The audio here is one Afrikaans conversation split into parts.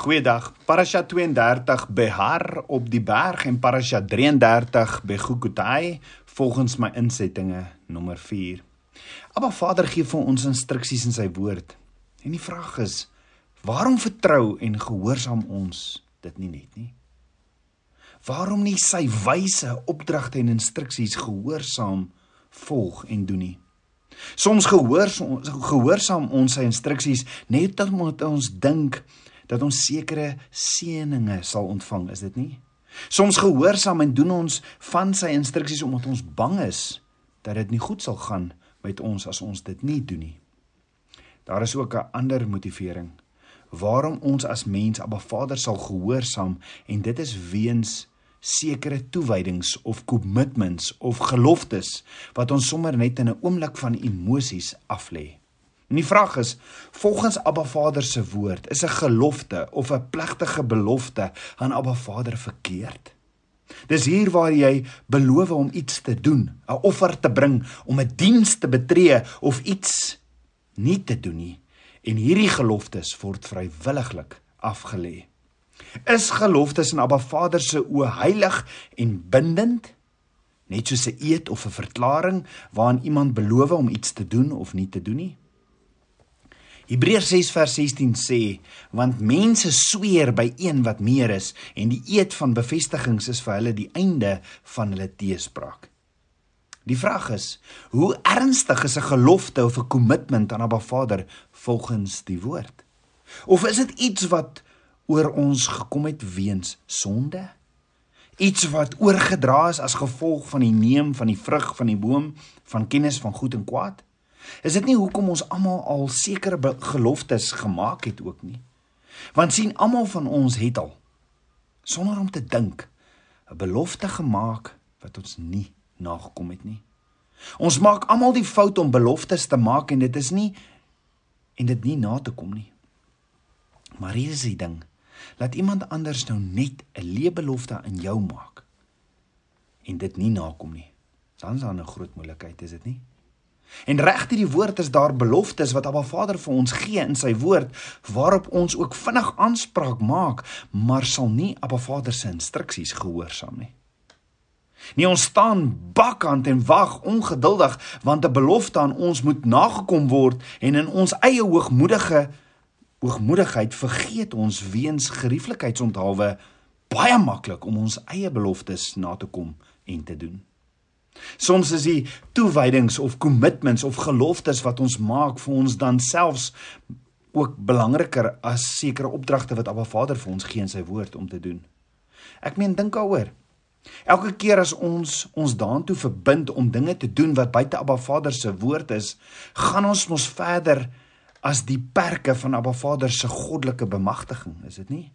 Goeiedag. Parasha 32 Behar op die berg en Parasha 33 Begukutai volgens my insettinge nommer 4. Maar Vader gee vir ons instruksies in sy woord. En die vraag is: waarom vertrou en gehoorsaam ons dit nie net nie? Waarom nie sy wyse opdragte en instruksies gehoorsaam volg en doen nie? Soms gehoorsaam gehoorsaam ons sy instruksies net omdat ons dink dat ons sekere seëninge sal ontvang, is dit nie? Soms gehoorsaam en doen ons van sy instruksies omdat ons bang is dat dit nie goed sal gaan met ons as ons dit nie doen nie. Daar is ook 'n ander motivering waarom ons as mens Abba Vader sal gehoorsaam en dit is weens sekere toewydings of commitments of geloftes wat ons sommer net in 'n oomblik van emosies aflê. En die vraag is, volgens Abba Vader se woord, is 'n gelofte of 'n plegtige belofte aan Abba Vader verkeerd? Dis hier waar jy beloof om iets te doen, 'n offer te bring, om 'n diens te betree of iets nie te doen nie. En hierdie geloftes word vrywilliglik afgelê. Is geloftes in Abba Vader se oë heilig en bindend? Net soos 'n eed of 'n verklaring waarin iemand beloof om iets te doen of nie te doen nie? Hebreërs 6 vers 16 sê, want mense sweer by een wat meer is en die eed van bevestigings is vir hulle die einde van hulle teespraak. Die vraag is, hoe ernstig is 'n gelofte of 'n kommitment aan Abba Vader volgens die woord? Of is dit iets wat oor ons gekom het weens sonde? Iets wat oorgedra is as gevolg van die neem van die vrug van die boom van kennis van goed en kwaad? Is dit nie hoekom ons almal al sekere geloftes gemaak het ook nie? Want sien almal van ons het al sonder om te dink 'n belofte gemaak wat ons nie nagekom het nie. Ons maak almal die fout om beloftes te maak en dit is nie en dit nie na te kom nie. Maar hier is die ding. Laat iemand anders nou net 'n leebelofte aan jou maak en dit nie nakom nie. Dan is daar 'n groot moeilikheid, is dit nie? En reg deur die woord is daar beloftes wat Abba Vader vir ons gee in sy woord waarop ons ook vinnig aanspraak maak, maar sal nie Abba Vader se instruksies gehoorsaam nie. Nie ons staan bakkant en wag ongeduldig want 'n belofte aan ons moet nagekom word en in ons eie hoogmoedige hoogmoedigheid vergeet ons weens gerieflikheidsonthawe baie maklik om ons eie beloftes na te kom en te doen. Soms is die toewydings of commitments of geloftes wat ons maak vir ons dan selfs ook belangriker as sekere opdragte wat Abba Vader vir ons gee in sy woord om te doen. Ek meen dink daaroor. Elke keer as ons ons daartoe verbind om dinge te doen wat buite Abba Vader se woord is, gaan ons mos verder as die perke van Abba Vader se goddelike bemagtiging, is dit nie?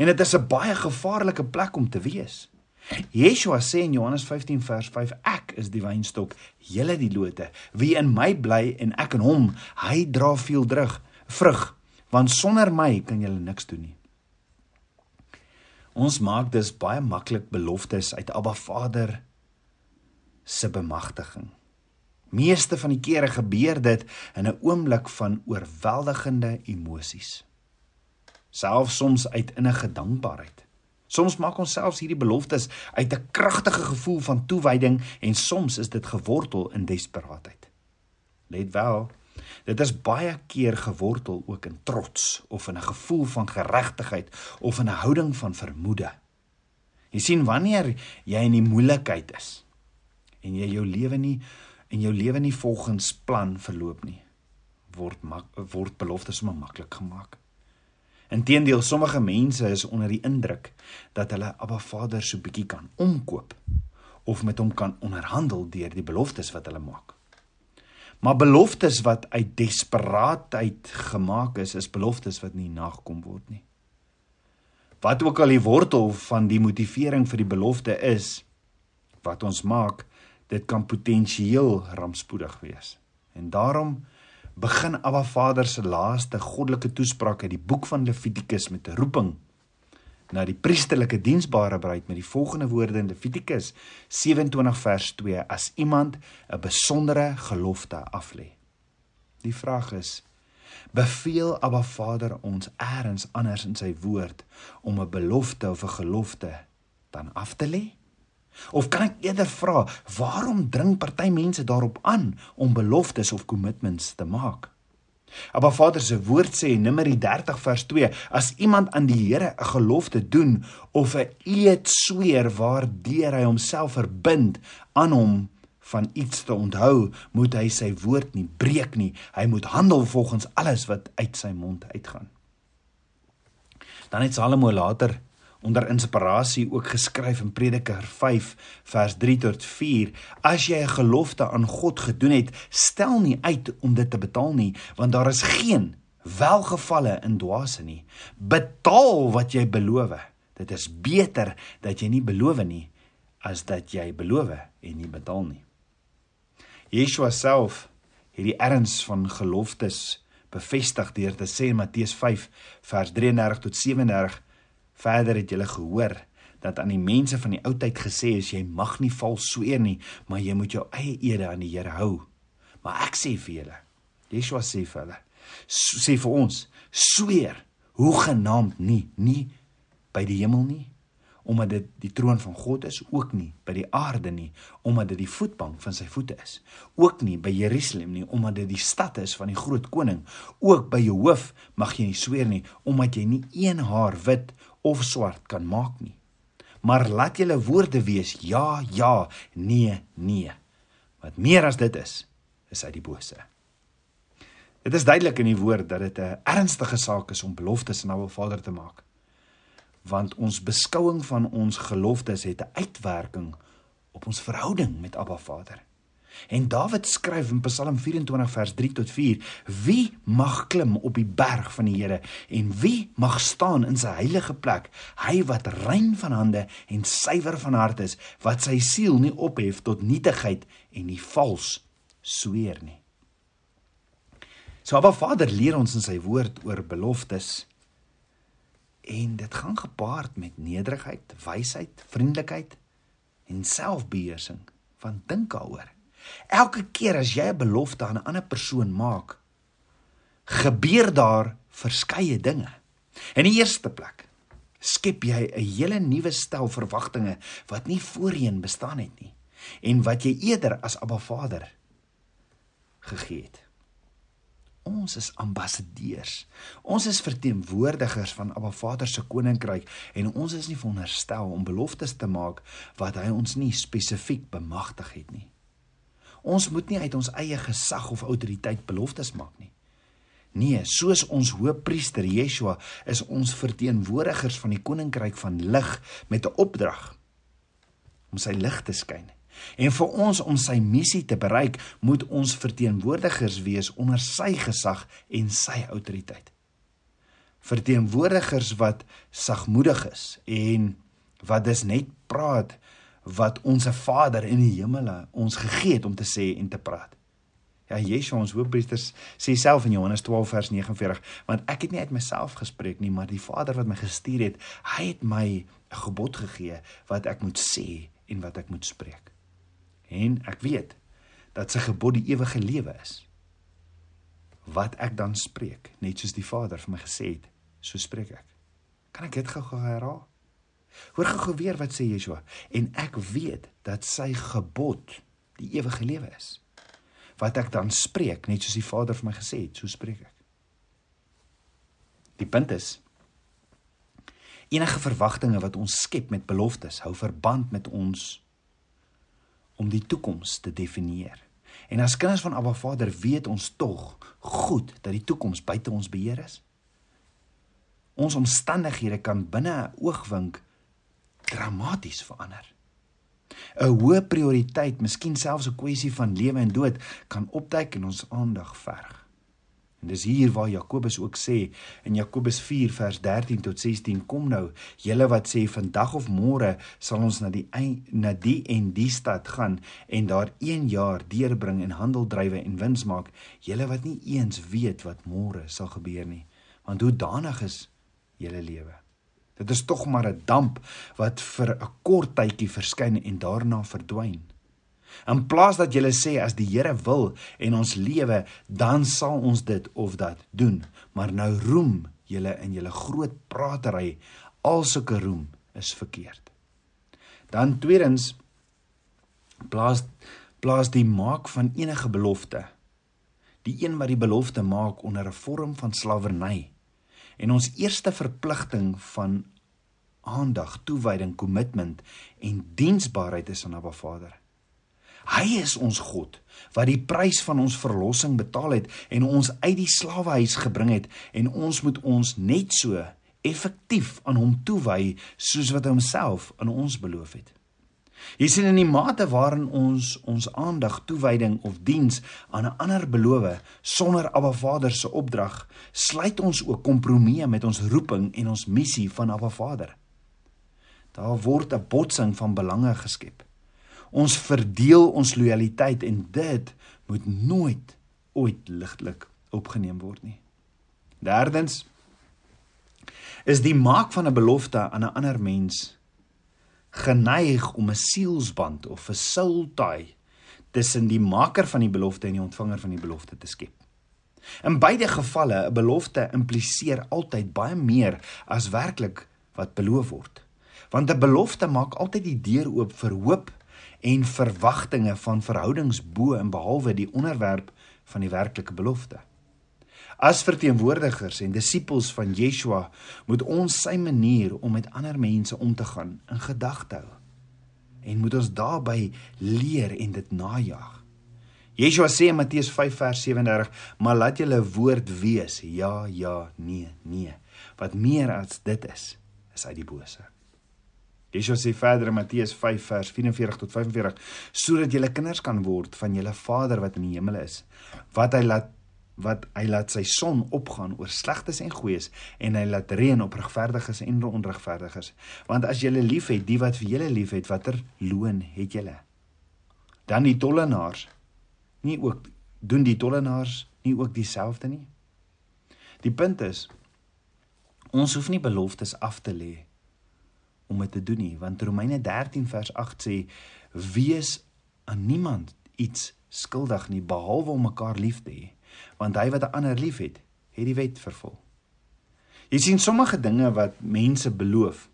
En dit is 'n baie gevaarlike plek om te wees. Yeshua sê in Johannes 15 vers 5 ek is die wynstok julle die lote. Wie in my bly en ek in hom hy dra veel drug vrug want sonder my kan julle niks doen nie. Ons maak dus baie maklik beloftes uit Abba Vader se bemagtiging. Meeste van die kere gebeur dit in 'n oomblik van oorweldigende emosies. Selfs soms uit innige dankbaarheid Soms maak ons selfs hierdie beloftes uit 'n kragtige gevoel van toewyding en soms is dit gewortel in desperaatheid. Let wel, dit is baie keer gewortel ook in trots of in 'n gevoel van geregtigheid of in 'n houding van vermoede. Jy sien wanneer jy in die moeilikheid is en jy jou lewe nie en jou lewe nie volgens plan verloop nie, word word beloftes sommer maklik gemaak. Inteendeel, sommige mense is onder die indruk dat hulle Abba Vader so bietjie kan omkoop of met hom kan onderhandel deur die beloftes wat hulle maak. Maar beloftes wat uit desperaatheid gemaak is, is beloftes wat nie nagekom word nie. Wat ook al die wortel van die motivering vir die belofte is wat ons maak, dit kan potensieel rampspoedig wees. En daarom begin Abba Vader se laaste goddelike toespraak uit die boek van Levitikus met 'n roeping na die priesterlike diensbare bruid met die volgende woorde in Levitikus 27 vers 2 as iemand 'n besondere gelofte aflê. Die vraag is Beveel Abba Vader ons eers anders in sy woord om 'n belofte of 'n gelofte dan af te lê? Of kan ek eerder vra, waarom dring party mense daarop aan om beloftes of commitments te maak? Abba Vader se woord sê in Numeri 30 vers 2: As iemand aan die Here 'n gelofte doen of 'n eed sweer waardeur hy homself verbind aan hom van iets te onthou, moet hy sy woord nie breek nie. Hy moet handel volgens alles wat uit sy mond uitgaan. Dan het Salomo later onder inspirasie ook geskryf in Prediker 5 vers 3 tot 4 as jy 'n gelofte aan God gedoen het stel nie uit om dit te betaal nie want daar is geen welgevalle in dwaase nie. Betaal wat jy beloof. Dit is beter dat jy nie beloof nie as dat jy beloof en nie betaal nie. Yeshua self het die erns van geloftes bevestig deur te sê in Matteus 5 vers 33 tot 37 Verder het julle gehoor dat aan die mense van die ou tyd gesê is jy mag nie vals sweer nie, maar jy moet jou eie ede aan die Here hou. Maar ek sê vir julle, Yeshua sê vir hulle, sê vir ons, sweer hoe genaamd nie, nie by die hemel nie, omdat dit die troon van God is, ook nie by die aarde nie, omdat dit die voetbank van sy voete is, ook nie by Jerusalem nie, omdat dit die stad is van die groot koning, ook by hoof mag jy nie sweer nie, omdat jy nie een haar wit of swart kan maak nie. Maar laat julle woorde wees ja, ja, nee, nee. Wat meer as dit is, is uit die bose. Dit is duidelik in die woord dat dit 'n ernstige saak is om beloftes aan ons Vader te maak. Want ons beskouing van ons geloftes het 'n uitwerking op ons verhouding met Abba Vader. En Dawid skryf in Psalm 24 vers 3 tot 4: Wie mag klim op die berg van die Here en wie mag staan in sy heilige plek? Hy wat rein van hande en suiwer van hart is, wat sy siel nie ophef tot nietigheid en nie vals sweer nie. So Abba Vader leer ons in sy woord oor beloftes en dit gaan gepaard met nederigheid, wysheid, vriendelikheid en selfbeheersing. Van dink daaroor. Elke keer as jy 'n belofte aan 'n ander persoon maak, gebeur daar verskeie dinge. In die eerste plek skep jy 'n hele nuwe stel verwagtinge wat nie voorheen bestaan het nie en wat jy eerder as Abba Vader gegee het. Ons is ambassadeurs. Ons is verteenwoordigers van Abba Vader se koninkryk en ons is nie veronderstel om beloftes te maak wat hy ons nie spesifiek bemagtig het nie. Ons moet nie uit ons eie gesag of autoriteit beloftes maak nie. Nee, soos ons hoëpriester Yeshua is ons verteenwoordigers van die koninkryk van lig met 'n opdrag om sy lig te skyn. En vir ons om sy missie te bereik, moet ons verteenwoordigers wees onder sy gesag en sy autoriteit. Verteenwoordigers wat sagmoedig is en wat dus net praat wat ons Vader in die hemele ons gegee het om te sê en te praat. Ja, Yeshua ons hoofpriester sê self in Johannes 12 vers 49, want ek het nie uit myself gespreek nie, maar die Vader wat my gestuur het, hy het my 'n gebod gegee wat ek moet sê en wat ek moet spreek. En ek weet dat sy gebod die ewige lewe is. Wat ek dan spreek, net soos die Vader vir my gesê het, so spreek ek. Kan ek dit gou-gou herhaal? Hoor gou weer wat sê Yeshua en ek weet dat sy gebod die ewige lewe is. Wat ek dan spreek net soos die Vader vir my gesê het, so spreek ek. Die punt is enige verwagtinge wat ons skep met beloftes hou verband met ons om die toekoms te definieer. En as kinders van Abba Vader weet ons tog goed dat die toekoms buite ons beheer is. Ons omstandighede kan binne 'n oogwink dramaties verander. 'n Hoë prioriteit, miskien selfs 'n kwessie van lewe en dood, kan opduik en ons aandag verg. En dis hier waar Jakobus ook sê in Jakobus 4 vers 13 tot 16 kom nou, julle wat sê vandag of môre sal ons na die na die en die stad gaan en daar 1 jaar deurbring en handel drywe en wins maak, julle wat nie eens weet wat môre sal gebeur nie. Want hoe danig is julle lewe? Dit is tog maar 'n damp wat vir 'n kort tydjie verskyn en daarna verdwyn. In plaas dat julle sê as die Here wil en ons lewe, dan sal ons dit of dat doen. Maar nou roem julle in julle groot pratery. Al sulke roem is verkeerd. Dan tweedens plaas plaas die maak van enige belofte. Die een wat die belofte maak onder 'n vorm van slawerny. En ons eerste verpligting van aandag, toewyding, kommitment en diensbaarheid is aan Abba Vader. Hy is ons God wat die prys van ons verlossing betaal het en ons uit die slawehuis gebring het en ons moet ons net so effektief aan hom toewy soos wat hy homself aan ons beloof het. Jy sien in die mate waarin ons ons aandag, toewyding of diens aan 'n ander beloof sonder Abba Vader se opdrag, sluit ons ook kompromieë met ons roeping en ons missie van Abba Vader. Daar word 'n botsing van belange geskep. Ons verdeel ons lojaliteit en dit moet nooit ooit ligtelik opgeneem word nie. Derdens is die maak van 'n belofte aan 'n ander mens geneig om 'n sielsband of 'n soul tie tussen die maker van die belofte en die ontvanger van die belofte te skep. In beide gevalle, 'n belofte impliseer altyd baie meer as werklik wat beloof word. Want 'n belofte maak altyd die deur oop vir hoop en verwagtinge van verhoudings bo en behalwe die onderwerp van die werklike belofte. As verteenwoordigers en disippels van Yeshua moet ons sy manier om met ander mense om te gaan in gedagte hou en moet ons daarbey leer en dit najag. Yeshua sê in Matteus 5 vers 37: "Maar laat julle woord wees ja, ja, nee, nee. Wat meer as dit is, is uit die bose." Yeshua sê verder in Matteus 5 vers 44 tot 45: "Sodat julle kinders kan word van julle Vader wat in die hemel is, wat hy laat wat hy laat sy son opgaan oor slegtes en goeies en hy laat reën op regverdiges en onregverdiges. Want as jy liefhet die wat vir julle liefhet watter loon het julle? Dan die tollenaars. Nie ook doen die tollenaars nie ook dieselfde nie? Die punt is ons hoef nie beloftes af te lê om dit te doen nie want Romeine 13 vers 8 sê wees aan niemand iets skuldig nie behalwe om mekaar lief te hê want hy wat 'n ander liefhet, het die wet vervul. Jy sien sommige dinge wat mense beloof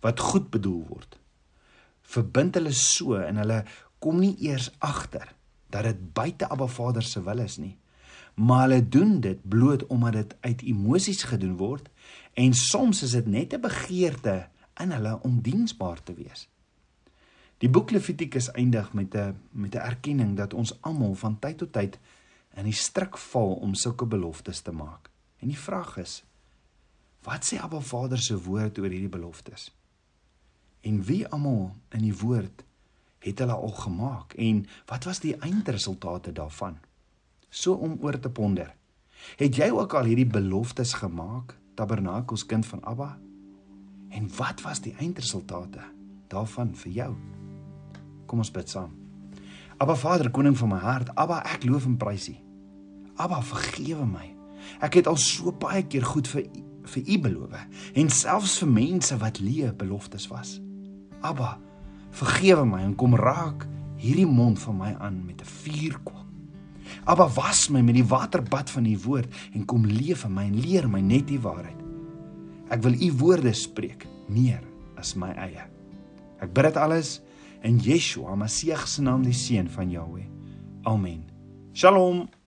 wat goed bedoel word. Verbind hulle so en hulle kom nie eers agter dat dit buite Abba Vader se wil is nie. Maar hulle doen dit bloot omdat dit uit emosies gedoen word en soms is dit net 'n begeerte in hulle om diensbaar te wees. Die boek Levitikus eindig met 'n met 'n erkenning dat ons almal van tyd tot tyd in die struik val om sulke beloftes te maak. En die vraag is: Wat sê Abba Vader se woord oor hierdie beloftes? En wie almal in die woord het hulle al gemaak en wat was die eindresultate daarvan? So om oor te ponder. Het jy ook al hierdie beloftes gemaak, Tabernakels kind van Abba? En wat was die eindresultate daarvan vir jou? Kom ons bid saam. Abba Vader, koning van my hart, Abba, ek loof en prys U. Abba, vergewe my. Ek het al so baie keer goed vir vir U beloof en selfs vir mense wat leë beloftes was. Abba, vergewe my en kom raak hierdie mond van my aan met 'n vuurkoel. Abba, was my met die waterbad van U woord en kom leef in my en leer my net die waarheid. Ek wil U woorde spreek meer as my eie. Ek bid dit alles in Yeshua, Messie se naam, die seun van Jahweh. Amen. Shalom.